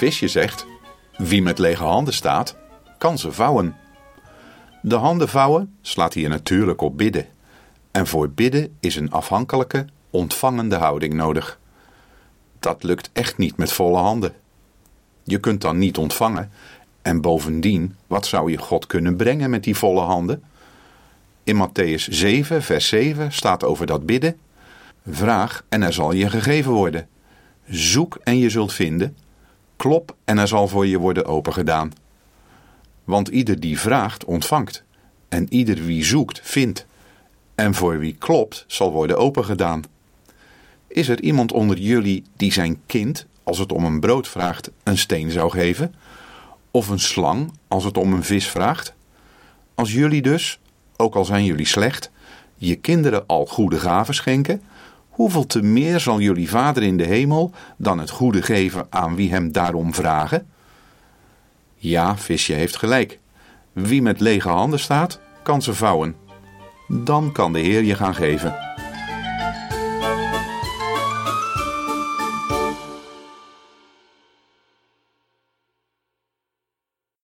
Visje zegt: Wie met lege handen staat, kan ze vouwen. De handen vouwen slaat hier natuurlijk op bidden. En voor bidden is een afhankelijke, ontvangende houding nodig. Dat lukt echt niet met volle handen. Je kunt dan niet ontvangen. En bovendien, wat zou je God kunnen brengen met die volle handen? In Matthäus 7, vers 7 staat over dat bidden: Vraag en er zal je gegeven worden. Zoek en je zult vinden. Klop en er zal voor je worden opengedaan. Want ieder die vraagt, ontvangt. En ieder wie zoekt, vindt. En voor wie klopt, zal worden opengedaan. Is er iemand onder jullie die zijn kind, als het om een brood vraagt, een steen zou geven? Of een slang, als het om een vis vraagt? Als jullie dus, ook al zijn jullie slecht, je kinderen al goede gaven schenken, hoeveel te meer zal jullie Vader in de hemel dan het goede geven aan wie hem daarom vragen? Ja, visje heeft gelijk. Wie met lege handen staat, kan ze vouwen. Dan kan de Heer je gaan geven.